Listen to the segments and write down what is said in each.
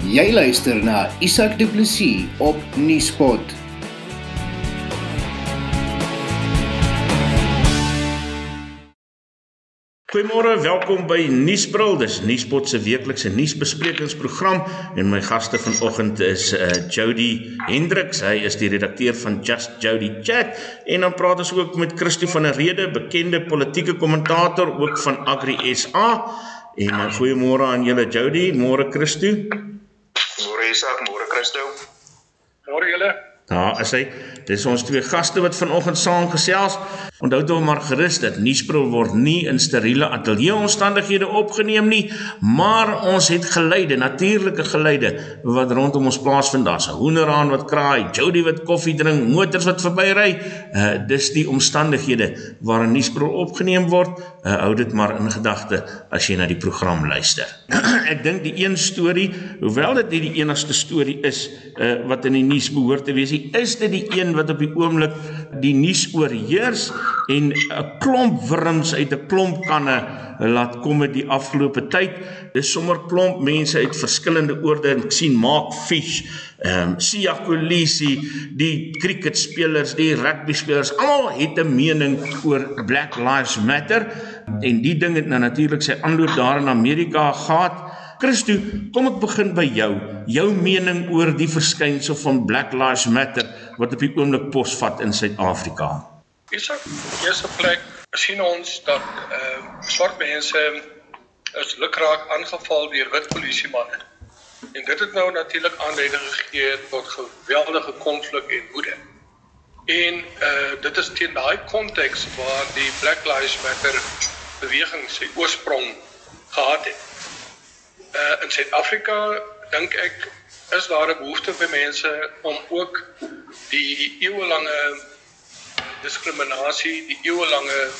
Jy luister na Isak Du Plessis op Nieuwspot. Goeiemôre, welkom by Nuusbril. Dis Nuuspot se weeklikse nuusbesprekingsprogram en my gaste vanoggend is uh Jody Hendriks. Hy is die redakteur van Just Jody Chat en dan praat ons ook met Christo van der Rede, bekende politieke kommentator ook van Agri SA. En uh, goeiemôre aan julle Jody, môre Christo. Môre Isak, môre Christo. Môre julle. Daar is hy. Dis ons twee gaste wat vanoggend saam gesels. Onthou tog maar gerus dat Nuusbril word nie in steriele ateljee omstandighede opgeneem nie, maar ons het geluide, natuurlike geluide wat rondom ons plaasvind. Daar's 'n hoenderhaan wat kraai, Jody wat koffie drink, motors wat verbyry. Uh dis die omstandighede waarin Nuusbril opgeneem word. Uh hou dit maar in gedagte as jy na die program luister. Ek dink die een storie, hoewel dit nie die enigste storie is uh wat in die nuus behoort te wees nie, is dit die een wat op die oomblik die nuus oorheers en 'n klomp wurms uit 'n klomp kanne laat kom met die afgelope tyd. Dis sommer klomp mense uit verskillende oorde. Ek sien Mark Fish, ehm um, Sia Kolisi, die cricketspelers, die rugbyspelers, almal het 'n mening oor Black Lives Matter en die ding het nou natuurlik sy aanloop daar in Amerika gehad. Christo, kom ek begin by jou. Jou mening oor die verskynsel van Black Lives Matter wat op die oomblik posvat in Suid-Afrika. Isak, eerste plek sien ons dat ehm uh, swart mense is lukraak aangeval deur wit polisiemanne. En dit het nou natuurlik aanleiding gegee tot geweldige konflik en woede. En eh uh, dit is teen daai konteks waar die Black Lives Matter beweging sy oorsprong gehad het. Uh, in Suid-Afrika dink ek is daar 'n behoefte by mense om ook die eeuelange diskriminasie, die eeuelange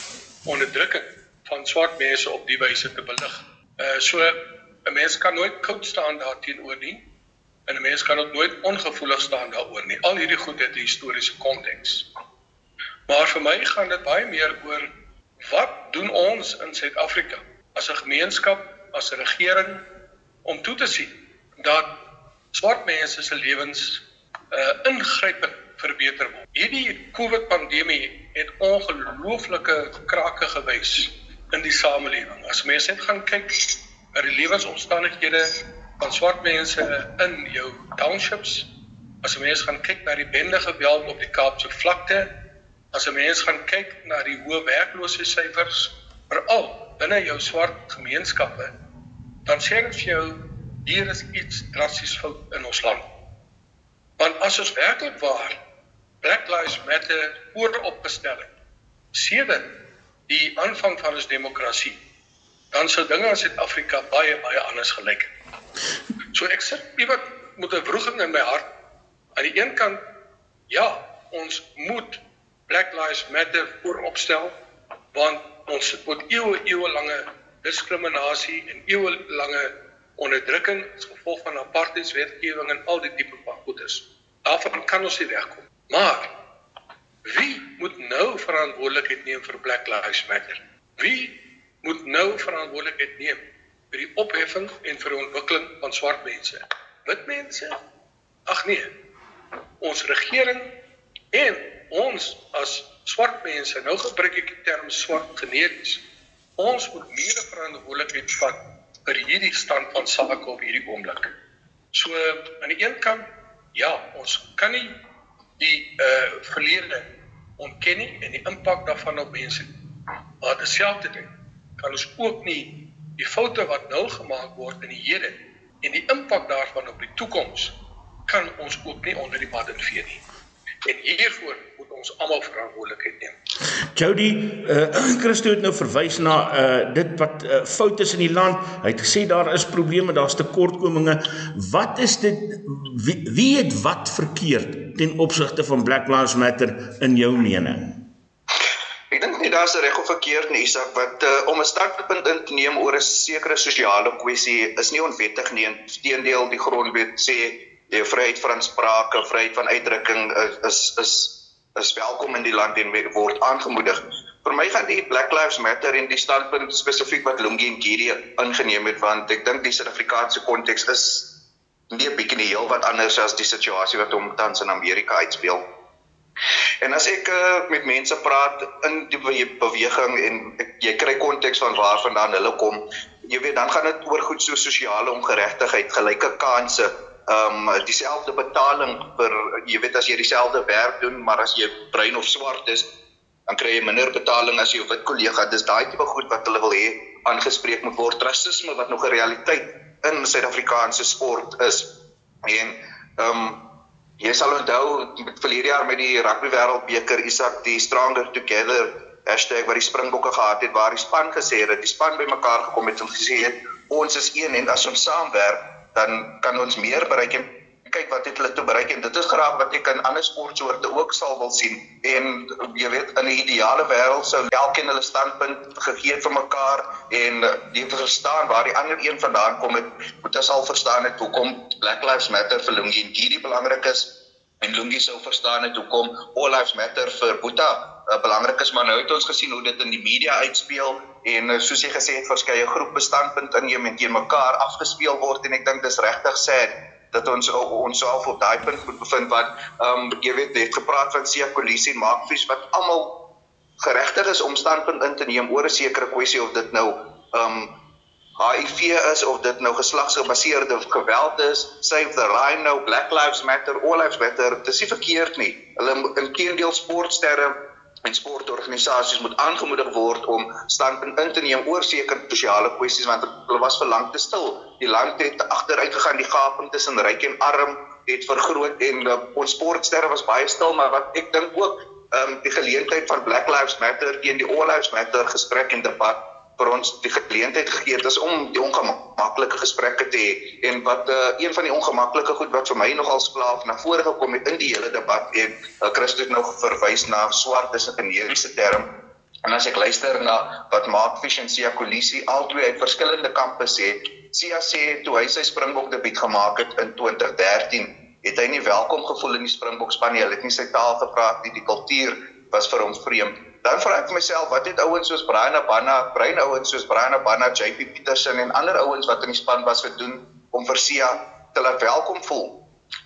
onderdrukking van swart mense op die wyse te belig. Uh so 'n mens kan nooit koud staan daarteenoor nie en 'n mens kan ook nooit ongevoelig staan daaroor nie. Al hierdie goed het 'n historiese konteks. Maar vir my gaan dit baie meer oor wat doen ons in Suid-Afrika as 'n gemeenskap, as 'n regering om toe te sien dat swart mense se lewens uh ingrypend verbeter word. Hierdie COVID pandemie het ongelooflike krake gewys in die samelewing. As mense net gaan kyk na die lewensomstandighede van swart mense in jou townships, as mense gaan kyk na die bende geweld op die Kaapse vlakte, as mense gaan kyk na die hoë werkloosheidsyfers veral binne jou swart gemeenskappe, dan sê dit vir jou hier is iets drasties fout in ons land. Want as ons werklik waar Black Lives Matter vooropgestel het sedert die aanvang van ons demokrasie, dan sou dinge in Suid-Afrika baie baie anders gelyk het. So ek sit iewat met 'n wroging in my hart. Aan die een kant, ja, ons moet Black Lives Matter vooropstel want ons sit met eeue eeue lange diskriminasie en eeue lange onderdrukking as gevolg van apartheidswetgewing en al die tipe van goedes. Daarvan kan ons nie wegkom. Maar wie moet nou verantwoordelikheid neem vir Black Lives Matter? Wie moet nou verantwoordelikheid neem vir die opheffing en vir die ontwikkeling van swart mense? Wit mense? Ag nee. Ons regering en ons as swart mense, nou gebruik ek die term swart generies. Ons moet meer verantwoordelikheid vat vir hierdie stand van sake op hierdie oomblik. So aan die een kant, ja, ons kan nie die uh verlede ontken nie en die impak daarvan op mense. Maar terselfdertyd kan ons ook nie die foute wat nou gemaak word in die hede en die impak daarvan op die toekoms kan ons ook nie onder die mat vee nie. En hiervoor moet ons almal verantwoordelikheid neem. Jody, uh Christo het nou verwys na uh dit wat uh, foute is in die land. Hy het gesê daar is probleme, daar's tekortkominge. Wat is dit wie, wie het wat verkeerd ten opsigte van Black Lives Matter in jou mening? Ek dink nie daar's reg of verkeerd nie, Isak, wat uh, om 'n startpunt in te neem oor 'n sekere sosiale kwessie is nie onwettig nie. Inteendeel, die grondwet sê die vryheid van sprake, vryheid van uitdrukking is is is welkom in die land en word aangemoedig. Vir my gaan die Black Lives Matter en die standpunt spesifiek wat Lungi en Giri ingeneem het want ek dink die Suid-Afrikaanse konteks is nie 'n bietjie heel wat anders as die situasie wat hom tans in Amerika uitspeel. En as ek uh, met mense praat in die beweging en ek, jy kry konteks van waar vandaan hulle kom, jy weet dan gaan dit oor goed so sosiale ongeregtigheid, gelyke kansse, ehm um, dieselfde betaling vir jy weet as jy dieselfde werk doen, maar as jy bruin of swart is, dan kry jy minder betaling as jou wit kollega. Dis daai tipe goed wat hulle wil hê aangespreek moet word. Rasisme wat nog 'n realiteit in Suid-Afrikaanse sport is. En ehm um, jy sal onthou met verlede jaar met die rugby wêreldbeker Isak die Stronger Together hashtag wat die Springbokke gehad het waar die span gesê het dat die span bymekaar gekom het en gesê het ons is een en as ons saamwerk dan kan ons meer bereik en kyk wat het hulle toe bereik en dit is graag wat ek in ander sportsoorte ook sal wil sien. En jy weet in 'n ideale wêreld sou elkeen hulle standpunt gegee het vir mekaar en die verstaan waar die ander een vandaan kom het moet ons al verstaan het hoekom Black Lives Matter vir Lungi en Gidi belangrik is en Lungi sou verstaan het hoekom All Lives Matter vir Boeta uh, belangrik is. Maar nou het ons gesien hoe dit in die media uitspeel en uh, soos jy gesê het verskeie groepe standpunt inneem en teen mekaar afgespeel word en ek dink dis regtig sad dat ons ons self op daai punt moet bevind wat ehm um, jy weet het gepraat van Sia Kolisi en Markfies wat almal geregtig is om standpunt in te neem oor 'n sekere kwessie of dit nou ehm um, HIV is of dit nou geslagsgebaseerde geweld is, Save the Rhino, Black Lives Matter, All Lives Matter, dit is nie verkeerd nie. Hulle in teendeel sportsterre en sportorganisasies moet aangemoedig word om standpunt in te neem oor sekere sosiale kwessies want hulle was vir lank te stil. Die land het agteruit gegaan, die gaping tussen ryk en arm het vergroot en uh, ons sportsterre was baie stil, maar wat ek dink ook ehm um, die geleentheid van Black Lives Matter teen die All Lives Matter gesprek en debat vir ons die geleentheid gegee het om die ongemaklike gesprekke te hê en wat uh, een van die ongemaklike goed wat vir my nogal sklaaf na vore gekom het in die hele debat en uh, Christus nou verwys na swart is 'n generiese term en as ek luister na wat Mark Fish en Sia Kolisi albei uit verskillende kampe sê Sia sê toe hy sy Springbok debuut gemaak het in 2013 het hy nie welkom gevoel in die Springbok span nie. Hy het nie sy taal gepraat nie. Die kultuur was vir hom vreemd dan vra ek myself wat het ouens soos Brian Abana, Brian ouens soos Brian Abana, JP Petersen en ander ouens wat in die span was gedoen om vir Sia te laat welkom voel.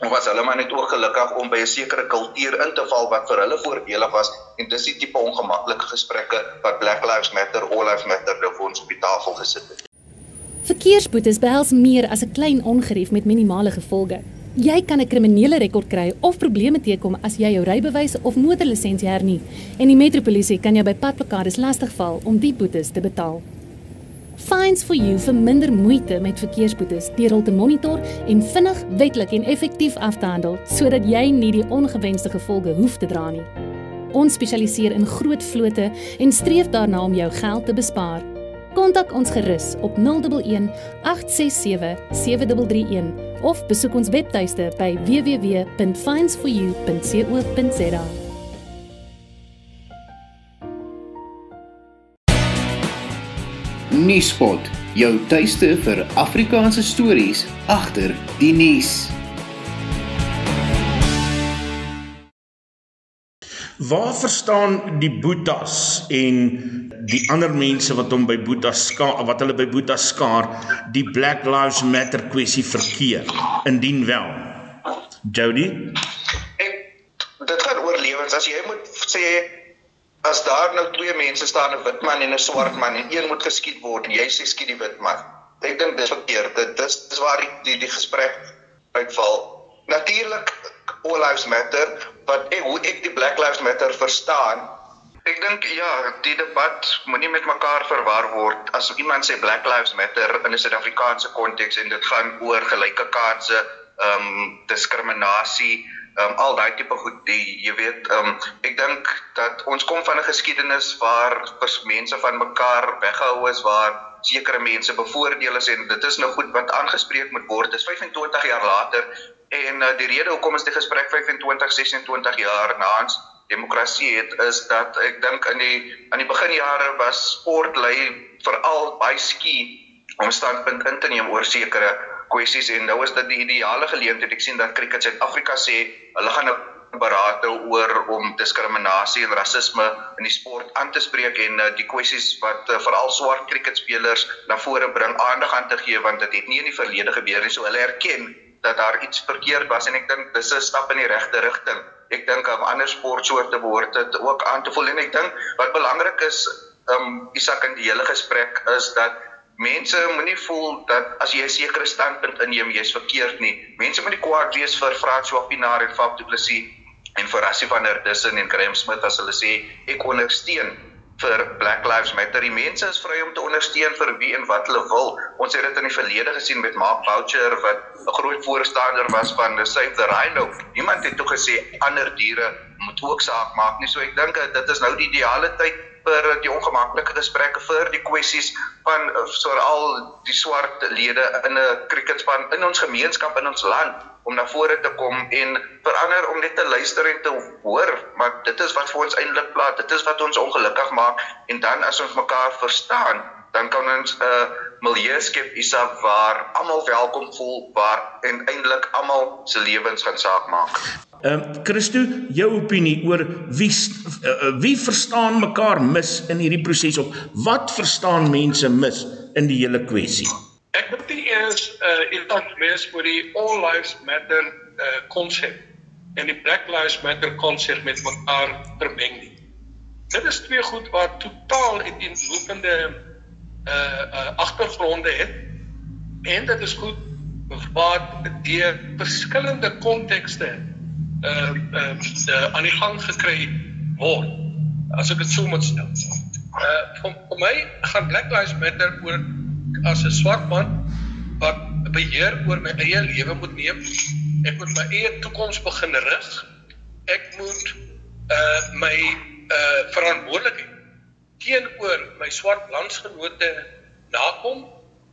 Of was hulle maar net ook gelukkig om by 'n sekere kultuur in te val wat vir hulle voordelig was en dis die tipe ongemaklike gesprekke wat Black Lives Matter, All Lives Matter nou vir ons op die tafel gesit het. Verkeersboetes behels meer as 'n klein ongerief met minimale gevolge. Jy kan 'n kriminele rekord kry of probleme teekom as jy jou rybewys of motorlisensie hernie en die metropolisie kan jou by padplakkades lastigval om die boetes te betaal. Fines for you vir minder moeite met verkeersboetes deur hul te monitor en vinnig, wettelik en effektief af te handel sodat jy nie die ongewenste gevolge hoef te dra nie. Ons spesialiseer in groot vlote en streef daarna om jou geld te bespaar. Kontak ons gerus op 011 867 7331 of besoek ons webtuiste by www.finds4u.co.za. Nuuspot, jou tuiste vir Afrikaanse stories agter die nuus. Waar verstaan die Boetas en die ander mense wat hom by Boeta skaar wat hulle by Boeta skaar die Black Lives Matter kwessie verkeer? Indien wel. Jody? Dit gaan oor lewens. As jy moet sê as daar nou twee mense staan 'n wit man en 'n swart man en een moet geskiet word jy sê skiet die wit man. Ek dink dis verkeerd. Dit dis, dis waar die, die die gesprek uitval. Natuurlik all lives matter wat ek hoe ek die black lives matter verstaan Ek dink ja, die debat moenie met mekaar verwar word. As iemand sê Black Lives Matter in 'n Suid-Afrikaanse konteks en dit gaan oor gelyke kansse, ehm um, diskriminasie, ehm um, al daai tipe goed, die jy weet, ehm um, ek dink dat ons kom van 'n geskiedenis waar mense van mekaar weggehou is waar sekere mense bevoordeel is en dit is nou goed wat aangespreek moet word. Dis 25 jaar later en uh, die rede hoekom ons die gesprek 25 26 jaar na ons demokrasie het is dat ek dink in die aan die beginjare was sport lei veral baie skiet om standpunt in te neem oor sekere kwessies en nou is dit die ideale geleentheid. Ek sien dat Cricket Suid-Afrika sê hulle gaan 'n beraad hou oor om diskriminasie en rasisme in die sport aan te spreek en uh, die kwessies wat uh, veral swart cricketspelers na vore bring aandag aan te gee want dit het nie in die verlede gebeur nie. So hulle erken dat daar iets verkeerd was en ek dink dis 'n stap in die regte rigting. Ek dink aan ander sportsoorte behoort dit ook aan te voel en ek dink wat belangrik is um Isak in die hele gesprek is dat mense moenie voel dat as jy 'n sekere standpunt inneem jy's verkeerd nie. Mense moenie kwaad wees vir François Pinaar en Fab du Plessis en vir Rassie van der Dussen en Graham Smith as hulle sê ek ondersteun vir Black Lives Matter. Die mense is vry om te ondersteun vir wie en wat hulle wil. Ons het dit in die verlede gesien met Mark Boucher wat 'n groot voorstander was van the Save the Rhino. Niemand het toe gesê ander diere moet ook saak maak nie. So ek dink dit is nou die ideale tyd vir die ongemaklike gesprekke vir die kwessies van veral die swart lede in 'n cricketspan in ons gemeenskap in ons land om na vore te kom en verander om net te luister en te hoor maar dit is wat vir ons eintlik plaas dit is wat ons ongelukkig maak en dan as ons mekaar verstaan dan kan ons 'n uh, milieu skep isa waar almal welkom voel waar en eintlik almal se lewens gaan saak maak Ehm uh, Christo, jou opinie oor wie uh, wie verstaan mekaar mis in hierdie proses of wat verstaan mense mis in die hele kwessie? Eers uh iemand mis oor die all lives matter uh konsep en die black lives matter konsep met mekaar vermeng nie. Dit is twee goed wat totaal uiteenlopende uh uh agtergronde het en dit is goed wat deur verskillende kontekste uh, ehm uh, aan die gang gekry word. As ek dit so moet stel. Uh vir my gaan Black Lives Matter oor as 'n swart man wat beheer oor my eie lewe moet neem. Ek moet my eie toekoms begin rig. Ek moet uh my uh verantwoordelikheid teenoor my swart landsgenote nakom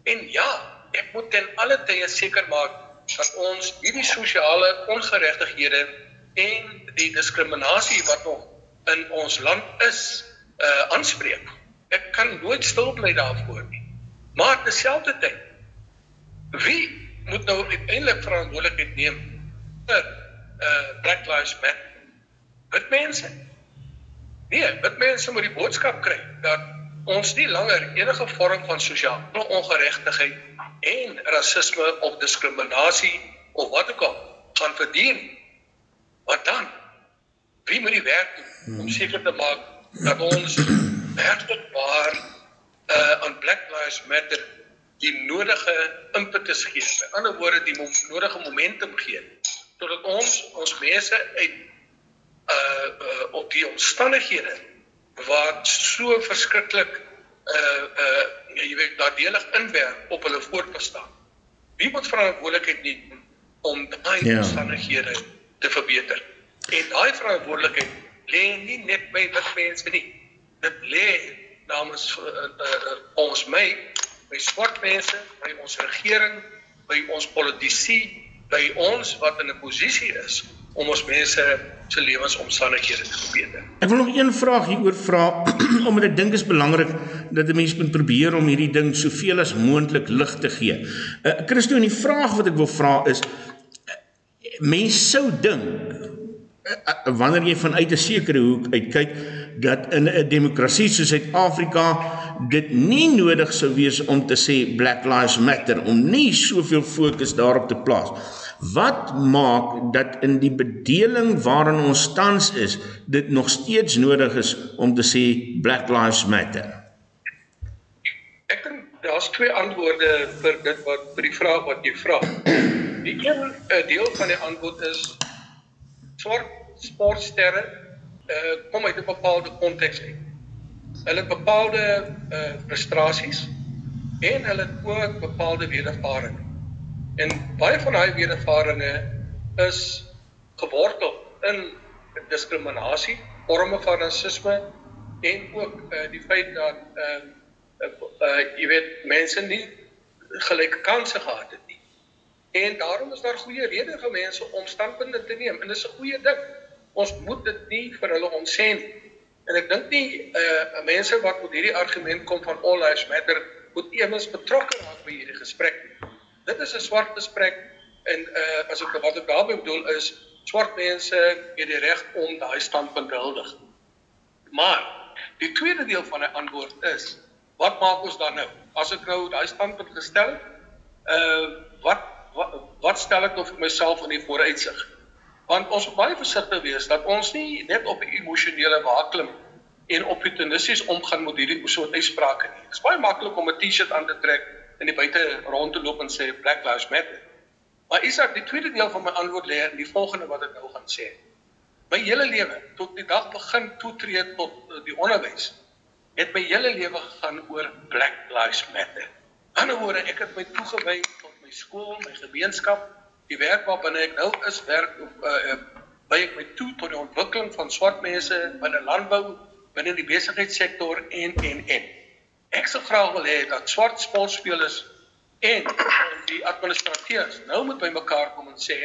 en ja, ek moet ten alle tye seker maak dat ons hierdie sosiale ongeregtighede en die diskriminasie wat nog in ons land is, uh aanspreek. Ek kan nooit stil bly daarvoor nie. Maar terselfdertyd wie moet nou uiteindelik verantwoordelikheid neem vir uh Black Lives Matter? Wit mense. Nee, wit mense moet die boodskap kry dat ons nie langer enige vorm van sosiale ongeregtigheid en rasisme of diskriminasie of wat ook al gaan verdien. Wat dan? Wie moet die werk doen om seker te maak dat ons werklik waar uh aan Black Lives Matter die nodige impetus gee. Met ander woorde die nodige momentum gee sodat ons ons mense uit uh uh op die omstandighede wat so verskriklik uh uh jy weet daardelig inwerk op hulle voortbestaan. Wie moet verantwoordelikheid neem om daai ja. omstandighede te verbeter? En daai verantwoordelikheid lê nie net by wit mense nie. Dit lê namens uh, uh, ons my, by swart mense, by ons regering, by ons politici, by ons wat in 'n posisie is om ons mense se lewensomstandighede te verbeter. Ek wil nog een vraag hieroor vra omdat ek dink is belangrik dat 'n mens moet probeer om hierdie ding soveel as moontlik lig te gee. Uh Christo, en die vraag wat ek wil vra is uh, mens sou dink uh, wanneer jy vanuit 'n sekere hoek uitkyk dat in 'n demokrasie soos Suid-Afrika dit nie nodig sou wees om te sê Black Lives Matter om nie soveel fokus daarop te plaas Wat maak dat in die bedeling waarin ons tans is, dit nog steeds nodig is om te sê Black Lives Matter? Ek dink daar's twee antwoorde vir dit wat vir die vraag wat jy vra. Die een uh, deel van die antwoord is swart sportsterre uh, kom uit 'n bepaalde konteks uit. Hulle het bepaalde uh, frustrasies en hulle het ook bepaalde wedervarings. En baie van daai wedervarings is gewortel in diskriminasie, forme van rasisme en ook uh, die feit dat ehm uh, uh, uh, jy weet mense nie gelyke kansse gehad het nie. En daarom is daar goeie redes vir mense om standpunte te neem en dit is 'n goeie ding. Ons moet dit nie vir hulle ontseen en ek dink nie uh mense wat met hierdie argument kom van all lives matter moet eers betrokke raak by hierdie gesprek nie dit is 'n swart gesprek en uh as ek wat ek daarmee bedoel is swart mense het die reg om daai standpunt te huldig. Maar die tweede deel van die antwoord is wat maak ons dan nou? As ek nou daai standpunt gestel, uh wat wat, wat stel ek nou vir myself in die vooruitsig? Want ons moet baie versigtig wees dat ons nie net op emosionele waaklim en opportunisties omgaan met hierdie soort uitsprake nie. Dit is baie maklik om 'n T-shirt aan te trek en die buite rond te loop en sê Black Lives Matter. Maar Isak, die tweede deel van my antwoord lê in die volgende wat ek nou gaan sê. My hele lewe tot die dag begin toetree tot die onderwys het my hele lewe gegaan oor Black Lives Matter. Aan die ander woorde, ek het my toegewy tot my skool, my gemeenskap, die werk waarbinne ek nou is, werk op uh, uh by my toe tot die ontwikkeling van swart mense binne landbou, binne die besigheidssektor en en en. Ek sou graag wil hê dat swart sportspelers en die administrateurs nou moet bymekaar kom en sê,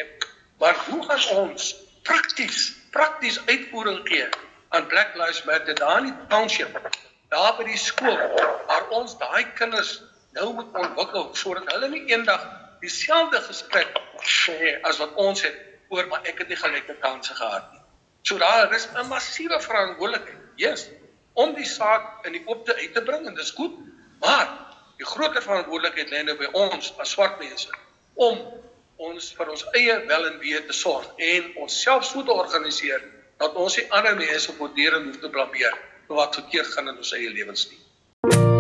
maar hoe gaan ons prakties prakties uitvoering gee aan Black Lives Matter daar in die township, daar by die skool waar ons daai kinders nou moet ontwikkel sodat hulle nie eendag dieselfde gesprek sê as wat ons het oor maar ek het nie gelyke kansse gehad nie. So daar is 'n massiewe verantwoordelikheid Yes, om die saak in die oopte uit te bring en dis goed, maar die groter verantwoordelikheid lê nou by ons as swart mense om ons vir ons eie wel en wee te sorg en onsself so te organiseer dat ons nie ander mense voortdurend hoef te blameer wat verkeerd gaan in ons eie lewens nie.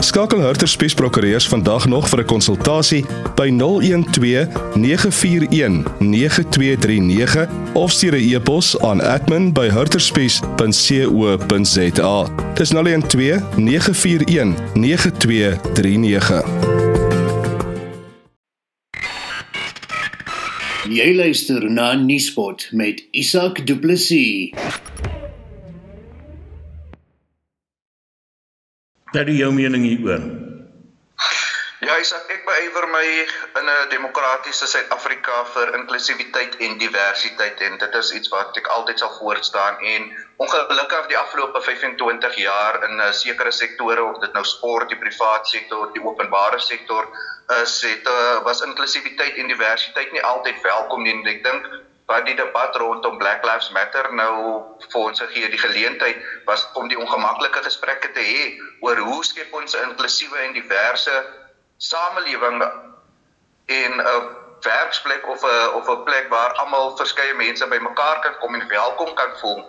Skakel Hurter Spies Prokureurs vandag nog vir 'n konsultasie by 012 941 9239 of stuur 'n e-pos aan admin@hurterspies.co.za. Dis 012 941 9239. Jy luister na Nuuspot met Isak Du Plessis. Wat is jou mening hieroor? Ja, Isak, ek beywer my in 'n demokratiese Suid-Afrika vir inklusiwiteit en diversiteit en dit is iets wat ek altyd sal voorstaan en ongelukkig die afgelope 25 jaar in 'n uh, sekere sektore of dit nou sport, die privaat sektor, die openbare sektor is het uh, was inklusiwiteit en diversiteit nie altyd welkom nie en ek dink wat die debat rondom Black Lives Matter nou vir ons gee die geleentheid was om die ongemaklike gesprekke te hê oor hoe skep ons 'n inklusiewe en diverse samelewing en 'n werksplek of 'n of 'n plek waar almal verskeie mense bymekaar kan kom en welkom kan voel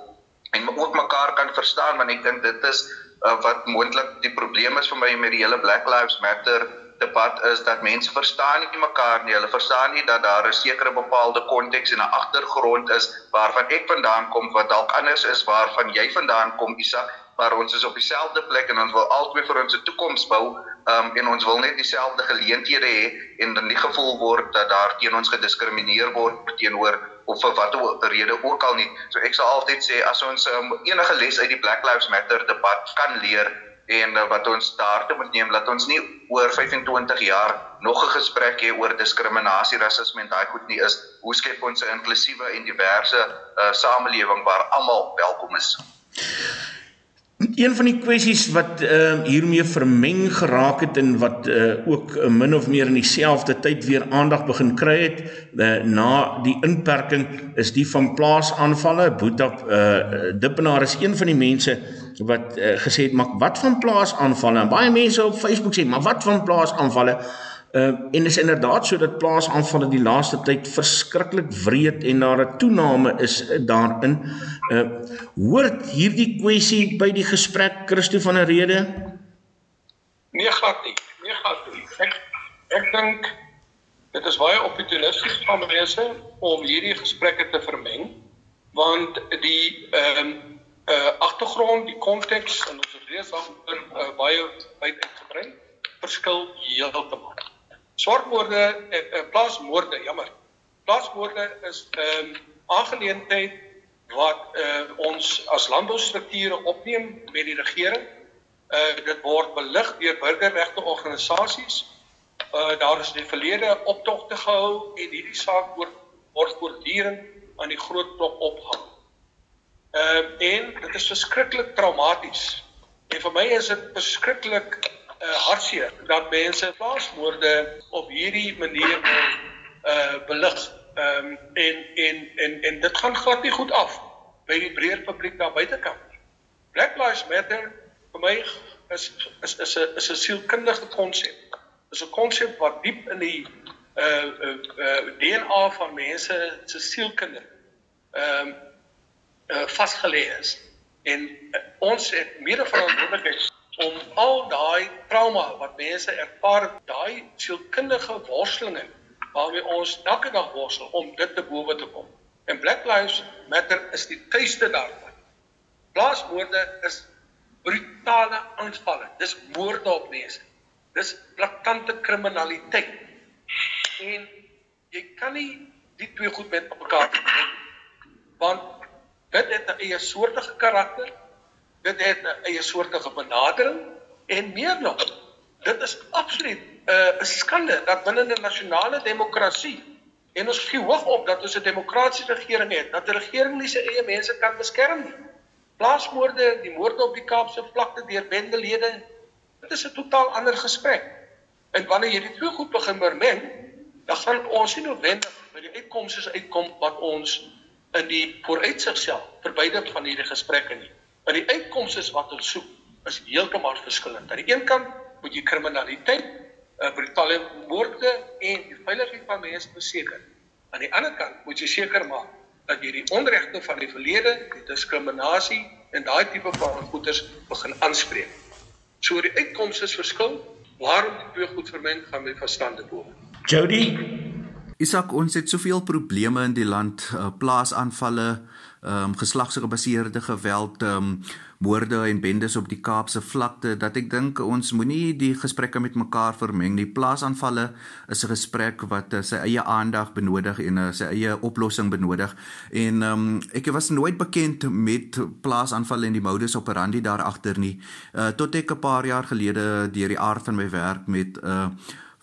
en ook mekaar kan verstaan want ek dink dit is uh, wat moontlik die probleem is vir my met die hele Black Lives Matter debat is dat mense verstaan nie mekaar nie. Hulle verstaan nie dat daar 'n sekere bepaalde konteks en 'n agtergrond is waarvan ek vandaan kom wat dalk anders is waarvan jy vandaan kom, Isak, maar ons is op dieselfde plek en ons wil albei vir ons toekoms bou. Um en ons wil net dieselfde geleenthede hê en dan nie gevoel word dat daar teen ons gediskrimineer word teenoor of vir watter rede ook al nie. So ek sal altyd sê as ons um, enige les uit die Black Lives Matter debat kan leer en uh, wat ons daartoe moet neem dat ons nie oor 25 jaar nog 'n gesprek hê oor diskriminasie, rasisme en daai goed nie is hoe skep ons 'n inklusiewe en diverse uh, samelewing waar almal welkom is. Een van die kwessies wat uh, hiermee vermeng geraak het en wat uh, ook uh, min of meer in dieselfde tyd weer aandag begin kry het uh, na die inperking is die van plaasaanvalle. Boeta uh, Dippenaar is een van die mense wat uh, gesê het maar wat van plaasaanvalle? En baie mense op Facebook sê maar wat van plaasaanvalle? Uh, en is inderdaad so dat plaasaanvalle die laaste tyd verskriklik wreed en daar 'n toename is daarin. Uh hoort hierdie kwessie by die gesprek Christo van der Rede? Nee glad nie. Nee glad nie. Ek ek dink dit is baie opportunisties van mense om hierdie gesprekke te vermeng want die ehm um, uh agtergrond, die konteks en ons al oor uh, baie wyd uitgebrei verskil heeltemal. Swartmoorde en uh, plaasmoorde, jammer. Plaasmoorde is 'n um, ehm, aangeleentheid wat uh, ons as landboustrukture opneem met die regering. Uh dit word belig deur burgerregte organisasies. Uh daar is in die verlede optogte gehou en hierdie saak word word voortdurend aan die groot klop opgehang. Ehm uh, en dit is verskriklik traumaties. En vir my is dit verskriklik uh, hartseer dat mense plaasmoorde op hierdie manier uh belig. Ehm um, en en en en dit gaan glad nie goed af by die breër publiek daar buitekant. Black Lives Matter vir my is is is 'n is 'n sielkundige konsep. Is 'n konsep wat diep in die uh uh, uh DNA van mense se sielkunde ehm um, uh, vasgelê is en uh, ons het mede verantwoordelikheid om al daai trauma wat mense ervaar, daai sielkundige worstelinge waarmee ons elke dag worstel om dit te bowe te kom. En Black Lives Matter is die tuiste daarvan. Plaasmoorde is brutale aanvalle. Dis moorde op mense. Dis blakkante kriminaliteit. En jy kan nie die twee goed met mekaar doen want Dit het 'n eie soortige karakter. Dit het 'n eie soortige benadering en meer nog. Dit is absoluut 'n uh, skande dat binne 'n nasionale demokrasie en ons gee hoog op dat ons 'n demokratiese regering het, dat 'n regering nie sy eie mense kan beskerm nie. Plaasmoorde, die moorde op die Kaapse vlakte deur bendelede, dit is 'n totaal ander gesprek. En wanneer jy dit so goed begin vermeng, dan gaan ons nie noodwendig by die uitkomste uitkom wat ons in die vooruitsig self vir beide van hierdie gesprekke nie. Want die uitkomste wat ons soek is heeltemal verskillend. Aan die een kant moet jy kriminaliteit, uh, brutale moorde en die veiligheid van mense beseker. Aan die ander kant moet jy seker maak dat jy die onregte van die verlede, die diskriminasie en daai tipe van goeders begin aanspreek. So die uitkomste is verskil. Waarom die twee goed vermeng gaan my verstande bo. Jody, Isak, ons het soveel probleme in die land, uh, plaasaanvalle, ehm um, geslagsgebaseerde geweld, ehm um, moorde en bendes op die Kaapse vlakte dat ek dink ons moenie die gesprekke met mekaar vermeng nie. Plaasaanvalle is 'n gesprek wat uh, sy eie aandag benodig en uh, sy eie oplossing benodig. En ehm um, ek was nooit bekend met plaasaanvalle en die modus operandi daar agter nie. Uh, tot ek 'n paar jaar gelede deur die aard van my werk met 'n uh,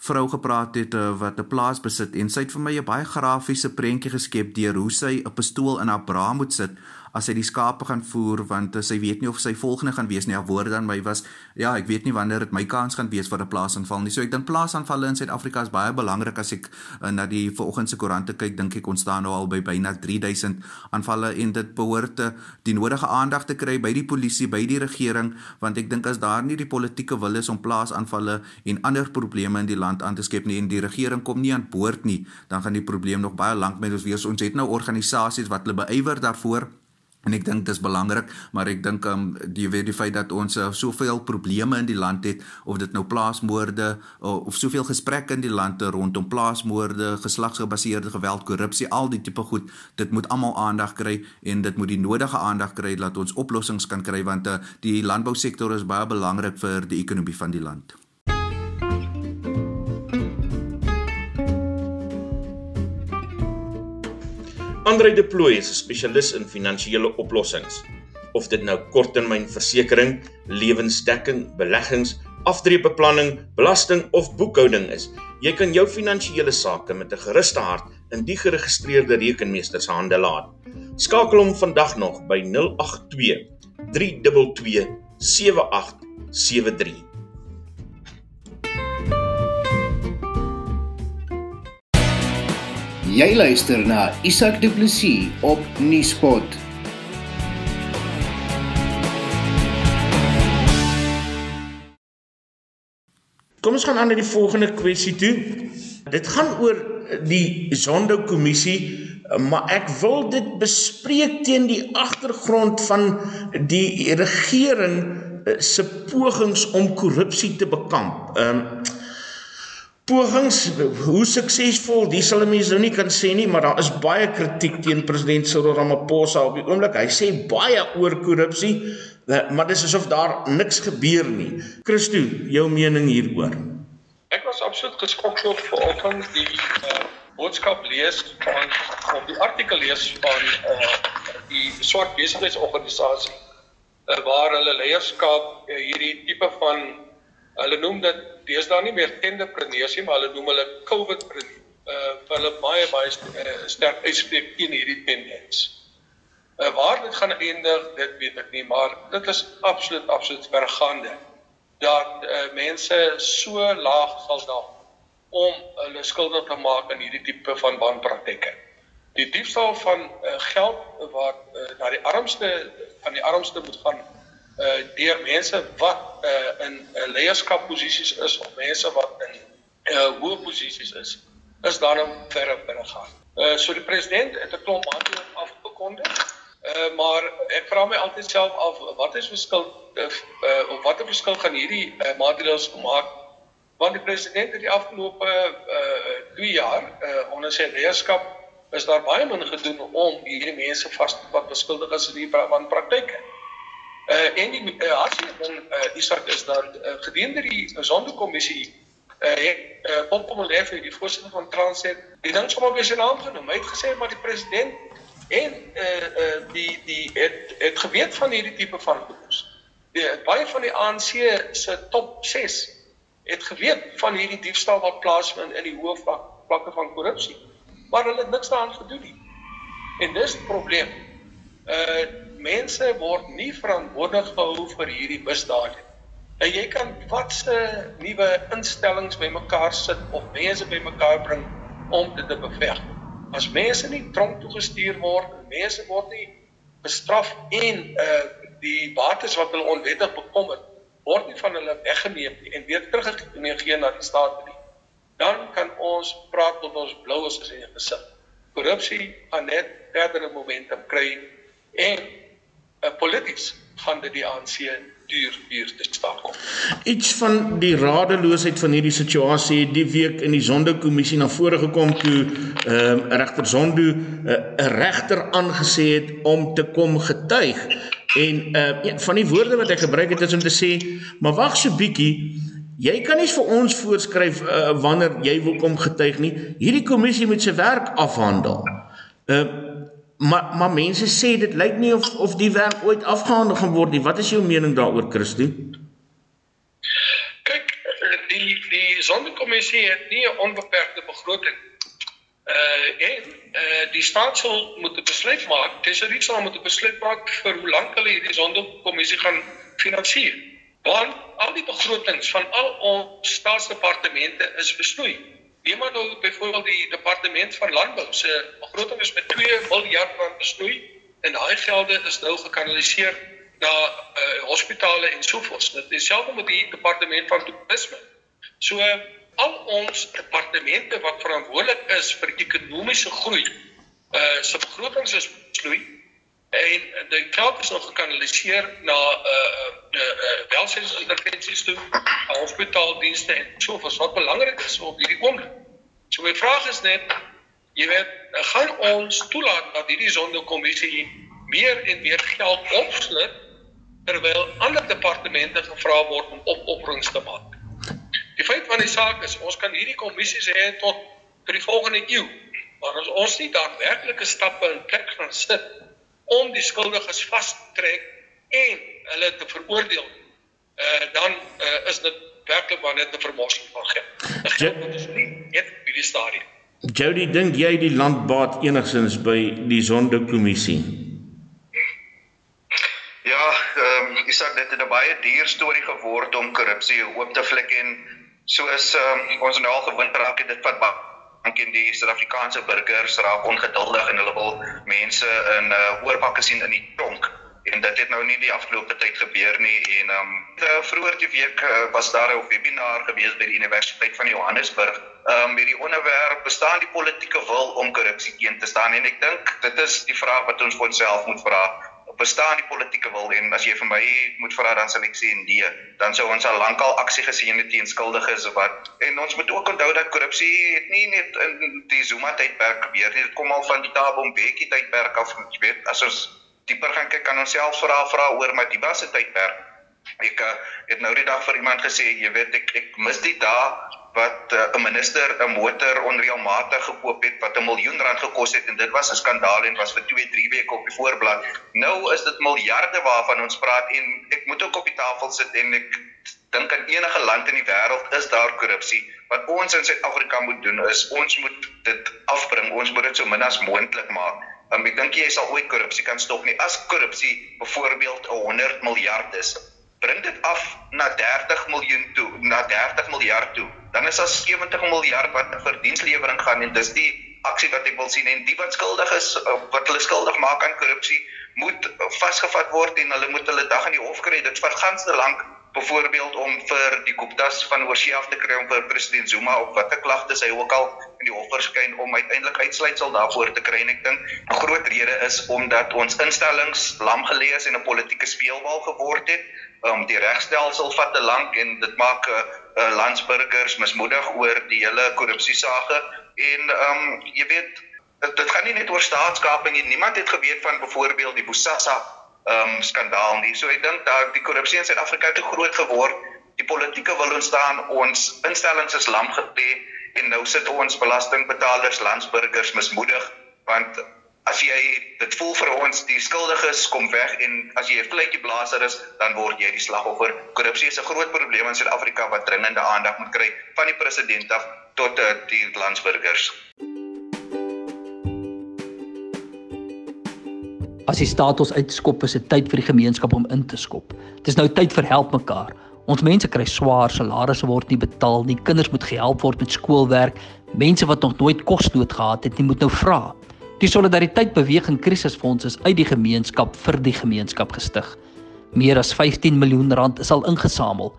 vrou gepraat het uh, wat 'n plaas besit en sy het vir my 'n baie grafiese prentjie geskep deur hoe sy 'n pistool in haar bra moet sit as hy die skape gaan voer want uh, sy weet nie of sy volgende gaan wees nie. Haar woorde aan my was ja, ek weet nie wanneer dit my kans gaan wees vir 'n plaasaanval nie. So ek dink plaasaanvalle in Suid-Afrika is baie belangrik as ek uh, na die vanoggend se koerante kyk, dink ek ons staan nou al by byna 3000 aanvalle en dit behoort te die nodige aandag te kry by die polisie, by die regering want ek dink as daar nie die politieke wil is om plaasaanvalle en ander probleme in die land aan te skep nie en die regering kom nie aan boord nie, dan gaan die probleem nog baie lank met ons wees. Ons het nou organisasies wat hulle beywer daarvoor En ek dink dis belangrik, maar ek dink um die weet die feit dat ons uh, soveel probleme in die land het of dit nou plaasmoorde of, of soveel gesprekke in die land rondom plaasmoorde, geslagsgebaseerde geweld, korrupsie, al die tipe goed, dit moet almal aandag kry en dit moet die nodige aandag kry dat ons oplossings kan kry want uh, die landbousektor is baie belangrik vir die ekonomie van die land. Andre De Plooy is 'n spesialis in finansiële oplossings. Of dit nou korttermynversekering, lewensdekking, beleggings, aftreebeplanning, belasting of boekhouding is, jy kan jou finansiële sake met 'n gerusde hart in die geregistreerde rekenmeester se hande laat. Skakel hom vandag nog by 082 322 7873. Jy luister na Isak Du Plessis op Nieuwspot. Kom ons gaan aan na die volgende kwessie toe. Dit gaan oor die Zondo-kommissie, maar ek wil dit bespreek teen die agtergrond van die regering eh, se pogings om korrupsie te bekamp. Ehm um, pogings hoe suksesvol dis sal mense nou nie kan sê nie maar daar is baie kritiek teen president Cyril Ramaphosa op die oomblik. Hy sê baie oor korrupsie eh, maar dis asof daar niks gebeur nie. Christo jou mening hieroor? Ek was absoluut geskok toe vanoggend die uh, boodskap lees van of die artikel lees van uh, die swart besigheidsorganisasie uh, waar hulle leierskap uh, hierdie tipe van hulle noem dit daar nie meer tenderpreneurs nie, maar hulle noem hulle COVIDpreneurs. Uh hulle baie baie st uh, sterk uitspreek teen hierdie tendens. Uh, waar dit gaan eindig, dit weet ek nie, maar dit is absoluut absoluut vergaande dat uh, mense so laag sal daal om hulle skuldig te maak aan hierdie tipe van wanpraktyke. Die diefstal van uh, geld wat uh, na die armste van die armste moet gaan uh deur mense wat uh in uh, leierskapposisies is of mense wat in uh hoë posisies is, is daarom verre binne gaan. Uh so die president het 'n klomp maatreëls afgekondig. Uh maar ek vra my altyd self af wat is verskil uh, of watter verskil gaan hierdie uh, maatreëls maak want die president het die afgelope uh 2 jaar uh onder sy leierskap is daar baie min gedoen om hierdie mense vas te vat beskuldig as in die van praktyke. Uh en die uh, hartseer ding uh Isak is dat uh, gedurende die sondekommissie uh het uh, Bob Komolef die voorsitter van Transnet die ding sommer weer sy naam genoem. Hy het gesê maar die president en uh uh die die het het geweet van hierdie tipe van goeders. Die baie van die ANC se top 6 het geweet van hierdie diefstal wat plaasvind in die hoë vlak, vlakke van korrupsie. Maar hulle het niks daaraan gedoen nie. En dis die probleem. Uh mense word nie verantwoordelik gehou vir hierdie misdade. En jy kan watse nuwe instellings bymekaar sit of mense bymekaar bring om dit te beveg. As mense nie tronk toe gestuur word, mense word nie bestraf en uh die bates wat hulle onwettig bekom het, word nie van hulle weggeneem en weer teruggegee na die staat nie. Dan kan ons praat tot ons blou is in die gesig. Korrupsie gaan net verdere momentum kry en uh, polities gaan dit die ANC duur duur te staan kom. Iets van die radeloosheid van hierdie situasie het die week in die Sondekommissie na vore gekom toe ehm uh, regter Zondo eh, 'n uh, regter aangesê het om te kom getuig en uh, een van die woorde wat hy gebruik het is om te sê maar wag so bietjie jy kan nie vir ons voorskryf uh, wanneer jy wil kom getuig nie hierdie kommissie moet sy werk afhandel. Uh, maar maar mense sê dit lyk nie of of die werk ooit afgehandel gaan word nie. Wat is jou mening daaroor, Christo? Kyk, die die sondekommissie het nie 'n onbeperkte begroting. Uh en uh die staatsel moet 'n besluit maak. Tesorie sal moet 'n besluit maak vir hoe lank hulle hierdie sondekommissie gaan finansier. Want al die begrotings van al ons staatsdepartemente is besnoei. Neem maar nou byvoorbeeld die departement van landbou se begroting is met 2 miljard rand besnoei en daai gelde is nou gekanaliseer na uh, hospitale en sovoorts. Dit is selfs met die departement van toerisme. So al ons departemente wat verantwoordelik is vir ekonomiese groei, uh se begrotings is besnoei en die geld is nog gekanaliseer na uh uh, uh welsynsintervensies toe, hospitaaldienste en so voort wat belangrik is op hierdie oomblik. So my vraag is net jy weet, gaan ons toelaat dat hierdie sondekommissie meer en meer geld opsluit terwyl ander departemente gevra word om opofferings te maak. Die feit van die saak is ons kan hierdie kommissies hê tot vir die volgende eeu, maar as ons nie daadwerklike stappe in plek gaan sit om die skuldiges vas te trek en hulle te veroordeel, uh, dan uh, is dit werklik maar net 'n vermorsing van geld. Dit moet ons nie net by die stadium. Jody, dink jy die land baat enigsins by die sondekommissie? Ja, ehm um, ek sê dit het 'n baie duur storie geword om korrupsie oop te vlek en soos um, ons nou al gewoond raak het dit wat bank en die Suid-Afrikaanse burgers raak ongeduldig en hulle wil mense in uh, oorbakke sien in die tronk. En dit het nou nie die afgelope tyd gebeur nie en ehm um, vroeër die week uh, was daar 'n webinar gewees by die Universiteit van Johannesburg. Ehm um, met die onderwerp bestaan die politieke wil om korrupsie teen te staan? En ek dink dit is die vraag wat ons vir onsself moet vra bestaan die politieke wil en as jy vir my moet vra dan sal ek sê nee. Dan sou ons al lankal aksie gesien het teen skuldiges wat. En ons moet ook onthou dat korrupsie het nie net in die Zuma tydperk gebeur nie. Dit kom al van die Thabo Mbeki tydperk af. Jy weet as ons dieper gaan kyk kan ons self vra vra oor Madiba se tydperk ek uh, het nou die dag vir iemand gesê jy weet ek ek mis die dae wat eh, 'n uh, minister 'n motor onreëlmatig gekoop het wat 'n miljoen rand gekos het en dit was 'n skandaal en was vir 2, 3 weke op die voorblad. Nou is dit miljarde waarvan ons praat en ek moet ook op die tafel sit en ek dink in enige land in die wêreld is daar korrupsie. Wat ons in Suid-Afrika moet doen is ons moet dit afbring. Ons moet dit so min as moontlik maak. Um, ek dink jy sal ooit korrupsie kan stop nie. As korrupsie byvoorbeeld 100 miljard is, bring dit af na 30 miljoen toe, na 30 miljard toe. Dan is daar 70 miljard wat vir dienslewering gaan en dis die aksie wat ek wil sien en die wat skuldig is uh, wat hulle skuldig maak aan korrupsie moet vasgevat word en hulle moet hulle dag in die hof kry. Dit vat ganske lank byvoorbeeld om vir die Guptas van oorsee af te kry om vir president Zuma op watter klagtes hy ook al in die hof verskyn om uiteindelik uitsluitsel daarvoor te kry en ek dink 'n groot rede is omdat ons instellings lam gelees en 'n politieke speelbal geword het. Um die regstelsel vat te lank en dit maak uh, uh, landsburgers mismoedig oor die hele korrupsiesage en um jy weet dit, dit gaan nie net oor staatskaping nie. Niemand het geweet van byvoorbeeld die Bosasa um, skandaal nie. So ek dink dat die korrupsie in Suid-Afrika te groot geword. Die politieke wil ontstaan, ons instellings is lam gelê en nou sit ons belastingbetalers, landsburgers mismoedig want as jy dit voel vir ons die skuldiges kom weg en as jy 'n vletjie blaaser is, dan word jy die slagoffer. Korrupsie is 'n groot probleem in Suid-Afrika wat dringende aandag moet kry van die president af tot uh, die landsburgers. As die staat ons uitskop, is dit tyd vir die gemeenskap om in te skop. Dit is nou tyd vir help mekaar. Ons mense kry swaar, salarisse word nie betaal nie, kinders moet gehelp word met skoolwerk, mense wat nog nooit kosnood gehad het nie, moet nou vra. Die solidariteit beweging krisisfonds is uit die gemeenskap vir die gemeenskap gestig. Meer as 15 miljoen rand is al ingesamel.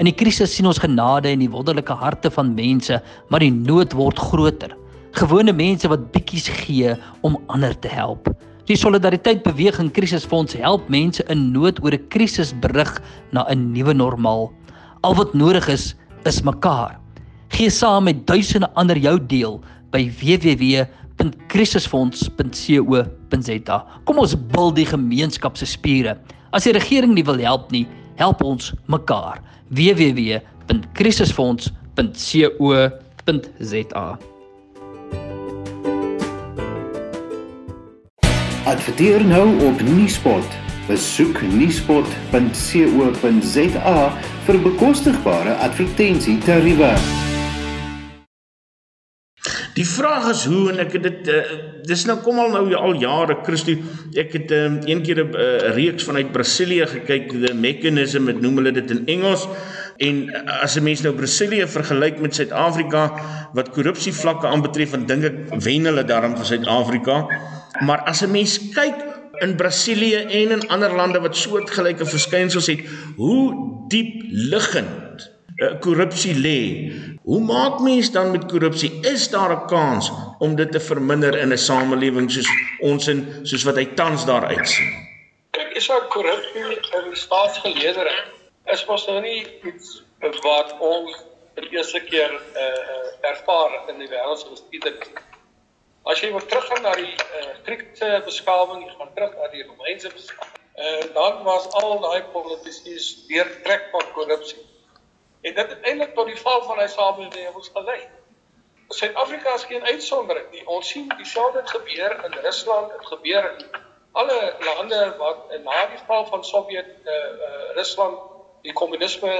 In die krisis sien ons genade in die wonderlike harte van mense, maar die nood word groter. Gewone mense wat bietjies gee om ander te help. Die Solidariteit Beweging Krisisfonds help mense in nood oor 'n krisis berig na 'n nuwe normaal. Al wat nodig is, is mekaar. Gee saam met duisende ander jou deel by www.krisisfonds.co.za. Kom ons bil die gemeenskap se spiere. As die regering nie wil help nie, help ons mekaar. www.krisisfonds.co.za. Adverteer nou op Nuuspot. Besoek nuuspot.co.za vir bekostigbare advertensietariewe. Die vraag is hoe en ek het dit uh, dis nou kom al nou al jare Christo ek het um, een keer 'n uh, reeks vanuit Brasilië gekyk the mechanism het noem hulle dit in Engels en as 'n mens nou Brasilië vergelyk met Suid-Afrika wat korrupsie vlakke aanbetref en dink ek wen hulle daarom vir Suid-Afrika maar as 'n mens kyk in Brasilië en in ander lande wat soortgelyke verskynsels het hoe diep liggend korrupsie lê. Hoe maak mens dan met korrupsie? Is daar 'n kans om dit te verminder in 'n samelewing soos ons in soos wat hy tans daar uitsien? Kyk, is daar korrupsie in staatsgeleedere? Is mos nou nie iets wat ons vir die eerste keer uh, ervaar in die wêreld se geskiedenis. As jy weer teruggaan na die uh, Griekse beskawing, jy gaan terug na die Romeinse beskawing. Uh, dan was al daai politici deurtrek van korrupsie. En dit het eintlik tot die val van hy samelewings gelei. Suid-Afrika is geen uitsondering nie. Ons sien dieselfde gebeur in Rusland, dit gebeur in alle lande wat na die val van Sowjet uh, uh, Rusland die kommunisme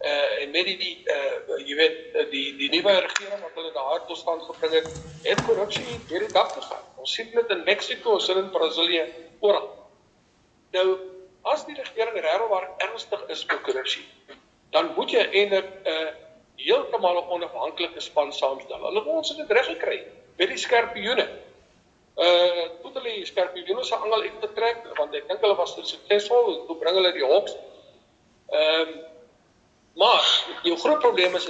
uh, en met die uh, jy weet die die nuwe regering wat hulle daar tot stand gebring het, het korrupsie deur die dak gegaan. Ons sien dit in Mexiko, ons sien in Brasilië oral. Nou as die regering regtig ernstig is oor korrupsie, dan moet jy eintlik 'n uh, heeltemal onafhanklike span saamstel. Hulle het ons dit reg gekry met die skerpioene. Uh toe hulle die skerpioene se angel uit te trek want ek dink hulle was suksesvol, toe bring hulle die hoks. Ehm um, maar die groot probleem is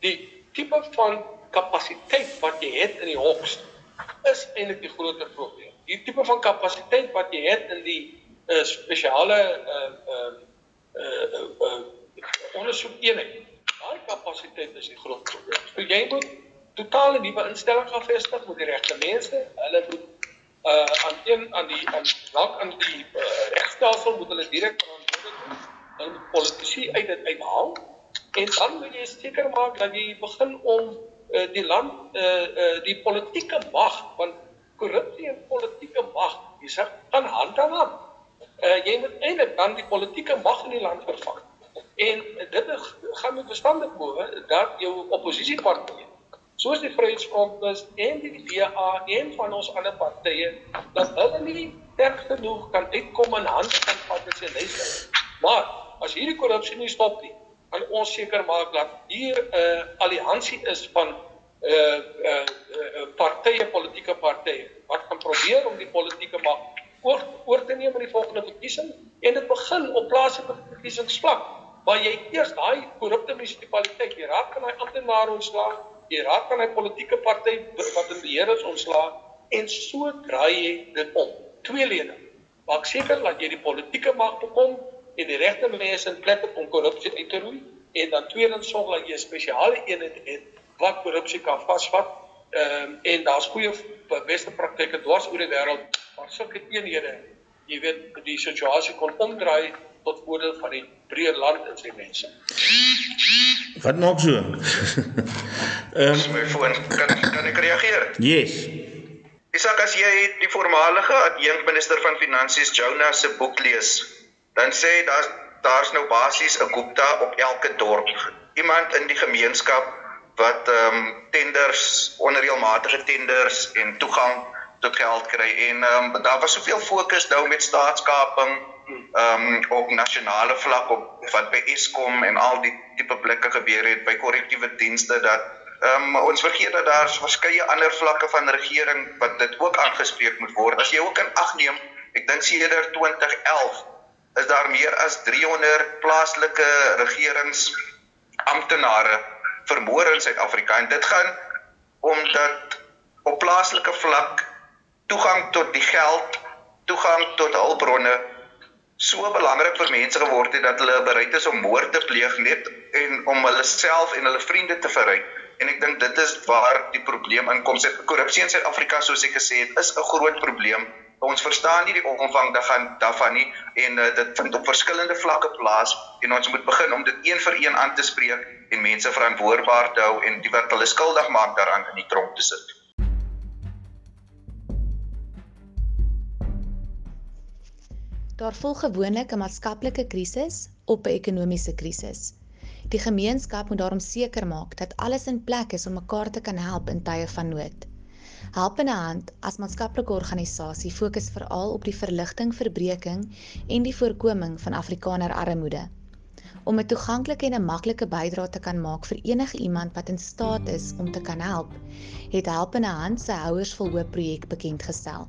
die tipe van kapasiteit wat jy het in die hoks is eintlik die groter probleem. Die tipe van kapasiteit wat jy het in die uh, spesiale uh uh uh, uh ondersoek eenheid. Daai kapasiteit is die groot probleem. So jy moet totale nuwe instellings gaan vestig met die regte mense. Hulle moet uh aan een aan die aan dalk aan die uh, regstelsel moet hulle direk verantwoordelik moet politici uit dit uithaal en dan moet jy seker maak dat jy begin om uh, die land uh, uh die politieke mag want korrupsie en politieke mag dis gaan hand aan hand. Uh jy moet eintlik dan die politieke mag in die land vervang. En dit gaan met verstandig bowe dat jou oppositiepartye soos die Vryheidsfront is en die DA en van ons ander partye dat hulle nie erg genoeg kan uitkom in hande van patriotisme. Maar as hierdie korrupsie nie stop nie, gaan ons seker maak dat hier 'n uh, alliansie is van 'n uh, uh, uh, partye, politieke partye wat kan probeer om die politieke mag oor oor te neem in die volgende verkiesing en dit begin op plaaslike verkiesingsvlak waar jy eers daai korrupte munisipaliteit, jy raak kan hy amptenare ontslaag, jy raak kan hy politieke party wat in beheer is ontslaag en so draai jy dit om. Tweeledig. Maak seker dat jy die politieke mag bekom en die regte mense in plek om korrupsie uit te roei en dan tweedens sorg dat jy 'n spesiale eenheid het wat korrupsie kan vasvat. Ehm um, en daar's goeie beste praktyke dwars oor die wêreld waar sulke eenhede jy weet die situasie kon omdraai tot voordeel van die breë land en sy mense. Wat maak so? Ehm um, my foon kan kan ek reageer? Yes. Isak as jy die voormalige adjunkminister van finansies Jonas se boek lees, dan sê daar daar's nou basies 'n Gupta op elke dorp. Iemand in die gemeenskap wat ehm um, tenders, onreëlmatige tenders en toegang tot geld kry en ehm um, daar was soveel fokus nou met staatskaping ehm um, op nasionale vlak op wat by Eskom en al die tipe blikke gebeur het by korrektiewe dienste dat ehm um, ons vergeet dat daar verskeie ander vlakke van regering wat dit ook aangespreek moet word. As jy ook in ag neem, ek dink sedert 2011 is daar meer as 300 plaaslike regeringsamptenare vermoor in Suid-Afrika en dit gaan omdat op plaaslike vlak toegang tot die geld, toegang tot hulpbronne so belangrik vir mense geword het dat hulle bereid is om moord te pleeg net en om hulle self en hulle vriende te verryk. En ek dink dit is waar die probleem inkom. Korrupsie in Suid-Afrika soos ek gesê het, is 'n groot probleem ons verstaan nie die omvang daarvan daarvan nie en uh, dit vind op verskillende vlakke plaas en ons moet begin om dit een vir een aan te spreek en mense verantwoordbaar te hou en die wat hulle skuldig maak daaraan in die tronk te sit. Daar volg gewoonlik 'n maatskaplike krisis op 'n ekonomiese krisis. Die gemeenskap moet daarom seker maak dat alles in plek is om mekaar te kan help in tye van nood. Helpende Hand as maatskaplike organisasie fokus veral op die verligting, verbreeking en die voorkoming van Afrikaner armoede. Om 'n toeganklike en 'n maklike bydrae te kan maak vir enige iemand wat in staat is om te kan help, het Helpende Hand se Houers vol Hoop projek bekend gestel.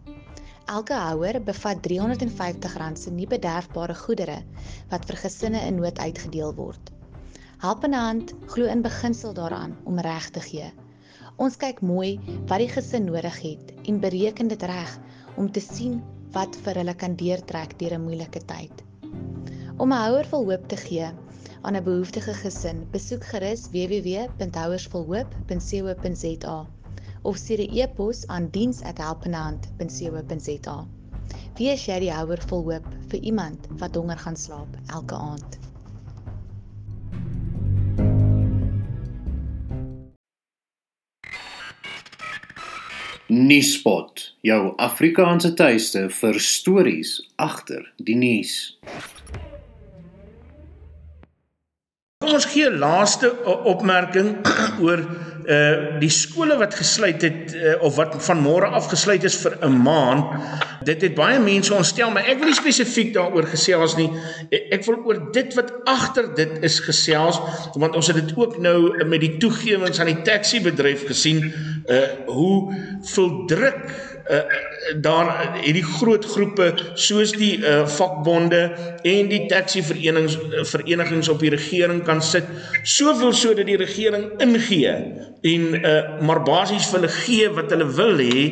Elke houer bevat R350 se nie bederfbare goedere wat vir gesinne in nood uitgedeel word. Helpende Hand glo in beginsel daaraan om reg te gee. Ons kyk mooi wat die gesin nodig het en bereken dit reg om te sien wat vir hulle kan deurtrek deur 'n moeilike tyd. Om 'n houer vol hoop te gee aan 'n behoeftige gesin, besoek gerus www.houersvolhoop.co.za of stuur 'n e-pos aan diens@helpenhand.co.za. Wie is jy die houer vol hoop vir iemand wat honger gaan slaap elke aand? Nuuspot, jou Afrikaanse tuiste vir stories agter die nuus. Kom ons gee 'n laaste opmerking oor uh die skole wat gesluit het uh, of wat van môre af gesluit is vir 'n maand. Dit het baie mense ontstel, maar ek wil nie spesifiek daaroor gesels nie. Ek wil oor dit wat agter dit is gesels, want ons het dit ook nou met die toegewings aan die taxi bedryf gesien, uh hoe veel druk uh, daar hierdie groot groepe soos die uh, vakbonde en die taxi verenigings verenigings op die regering kan sit soveel sodat die regering ingee en uh, maar basies vir hulle gee wat hulle wil hê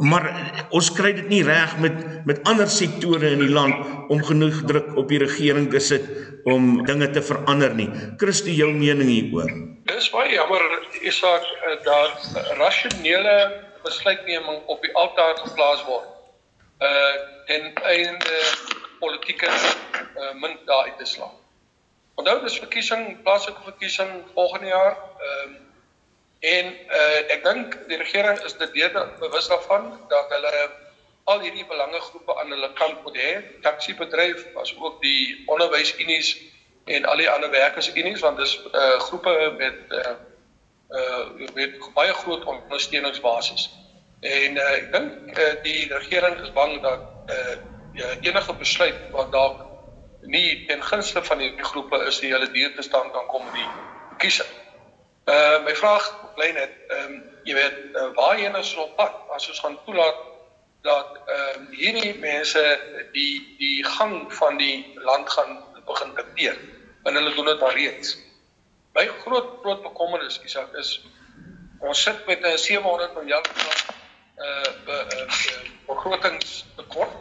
maar ons kry dit nie reg met met ander sektore in die land om genoeg druk op die regering te sit om dinge te verander nie. Christo jou mening hieroor. Dis baie jammer Isak dat rasionele besluitneming op die altaar geplaas word. Uh ten einde politieke uh munt daar uit te slaan. Onthou dis verkiesing, plaaslike verkiesing volgende jaar. Ehm uh, en uh ek dink die regering is dit bewus daarvan dat hulle al hierdie belangegroepe aan hulle kant moet hê. Taxi bedryf as ook die onderwysunies en al die ander werkersunies want dis uh groepe met uh uh weet baie groot ondersteuningsbasis. En uh, ek dink uh, die regering is bang dat uh enige besluit wat dalk nie ten gunste van die groepe is die hulle deur te staan kan kom die kiesing. Uh my vraag bly net ehm um, jy weet uh, waarheen is ons op pad as ons gaan toelaat dat ehm um, hierdie mense die die gang van die land gaan begin dikteer en hulle doen dit alreeds. My groot groot bekommernis Isak is ons sit met 'n 700 miljard uh begrotingstekort.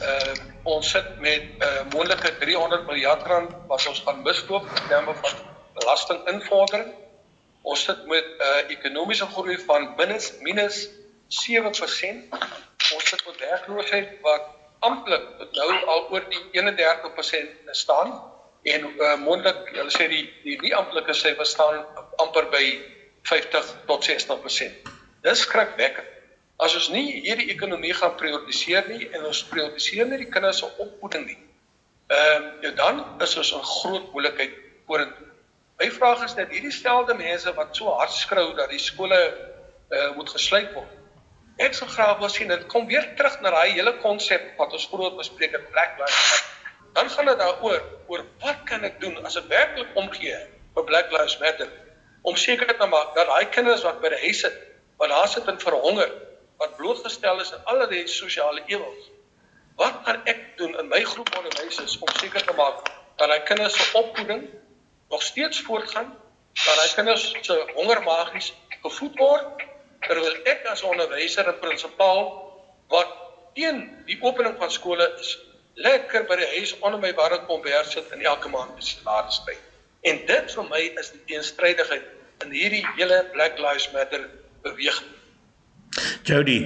Uh ons sit met 'n uh, moontlike 300 miljard rand wat ons gaan misloop in terme van belastinginvordering. Ons sit met 'n uh, ekonomiese groei van minus minus 7%. Ons sit met werkloosheid wat amptelik nou al oor die 31% staan en uh, mondelik hulle sê die die nie amptelike syfers staan amper by 50 tot 60%. Dis skrikwekkend. As ons nie hierdie ekonomie gaan prioritiseer nie en ons prioritiseer nie die kinders se opvoeding nie. Ehm uh, dan is ons 'n groot moeilikheid vorentoe. My vraag is net hierdie stelde mense wat so hard skreeu dat die skole uh, moet gesluit word. Ek sou graag wil sien dit kom weer terug na daai hele konsep wat ons groot bespreek het Black Lives Matter. Dan gaan dit daaroor oor wat kan ek doen as ek werklik omgee vir Black Lives Matter om seker te maak dat daai kinders wat by die huis sit, wat daar sit en verhonger, wat blootgestel is aan allerlei sosiale ewels. Wat kan ek doen in my groep onderwysers om seker te maak dat daai kinders se opvoeding nog steeds voortgaan, dat daai kinders se hongermagies gevoed word terwyl ek as onderwyser en prinsipaal wat teen die opening van skole is, lekker by die huis onder my warme kombers sit en elke maand die salaris kry. En dit vir my is die teenstrydigheid in hierdie hele Black Lives Matter beweging. Jody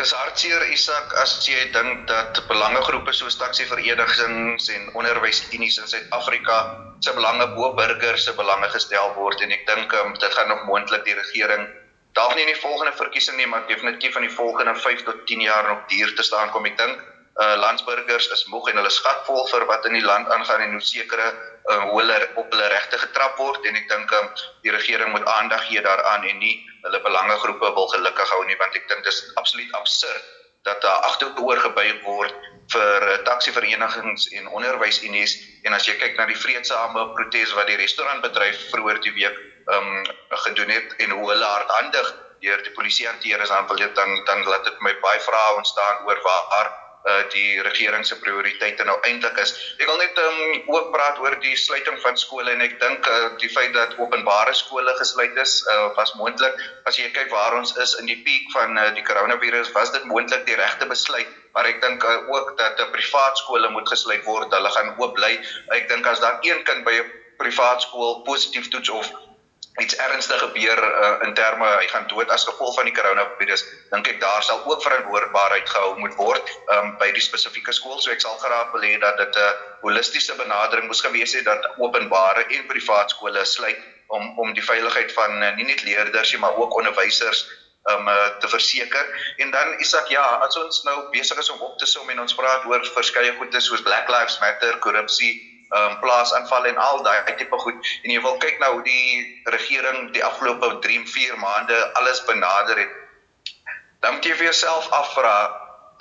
is hartseer Isak as jy dink dat belangegroepe soos taxi-verenigings en onderwysunies in Suid-Afrika se belange bo burgers se belange gestel word en ek dink um, dit gaan nog moontlik die regering dalk nie in die volgende verkiesing nie maar definitief in die volgende 5 tot 10 jaar nog duur te staan kom ek dink. Uh, landsburgers is moeg en hulle skatvol vir wat in die land aangaan en hoe sekere uh, hoe hulle op hulle regte getrap word. En ek dink um, die regering moet aandag gee daaraan en nie hulle belangegroepe wil gelukkig hou nie want ek dink dis absoluut absurd dat daar agteroor gebuig word vir uh, taxi-verenigings en onderwysunies. En as jy kyk na die vreedsame protes wat die restaurantbedryf vroeër die week um gedoen het en hoe hulle hardhandig deur die polisie hanteer is dan dan dan laat dit my baie vrae ontstaan oor waar uh, die regering se prioriteite nou eintlik is. Ek wil net um, ook praat oor die sluiting van skole en ek dink uh, die feit dat openbare skole gesluit is uh, was moontlik. As jy kyk waar ons is in die piek van uh, die koronavirus, was dit moontlik die regte besluit. Maar ek dink uh, ook dat uh, privaat skole moet gesluit word. Hulle gaan oop bly. Ek dink as daar een kind by 'n privaat skool positief toets of iets ernstig gebeur uh, in terme hy gaan dood as gevolg van die koronavirus dink ek daar sal ook verantwoordbaarheid gehou moet word um, by die spesifieke skool. So ek sal graag wil hê dat dit 'n holistiese benadering moes gewees het dat openbare en privaat skole sluit om om die veiligheid van uh, nie net leerders nie maar ook onderwysers om um, uh, te verseker. En dan Isak ja as ons nou besig is om op te som en ons praat oor verskeie goeie soos Black Lives Matter korrupsie um, plaasaanvalle en al daai tipe goed en jy wil kyk na hoe die regering die afgelope 3, 4 maande alles benader het. Dan moet jy vir jouself afvra,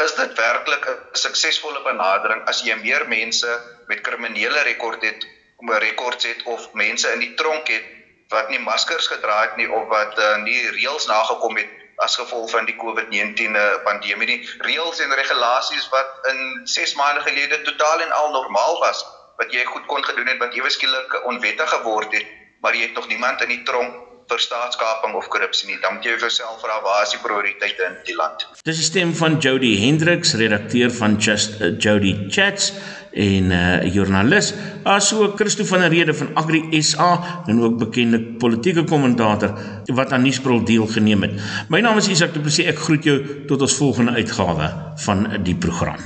is dit werklik 'n suksesvolle benadering as jy meer mense met kriminele rekord het, om 'n rekord het of mense in die tronk het wat nie maskers gedra het nie of wat uh, nie reëls nagekom het as gevolg van die COVID-19 eh, pandemie nie reëls en regulasies wat in 6 maande gelede totaal en al normaal was wat jy goed kon gedoen het wat ewe skielik onwettig geword het, maar jy het nog niemand in die tronk vir staatskaping of korrupsie nie. Dan moet jy jouself vra waar is die prioriteite in die land? Dis die stem van Jody Hendriks, redakteur van Just uh, Jody Chats en 'n uh, joernalis, asook Christo van der Rede van Agri SA en ook bekende politieke kommentator wat aan Nuusbril deelgeneem het. My naam is Isak Du Plessis. Ek groet jou tot ons volgende uitgawe van die program.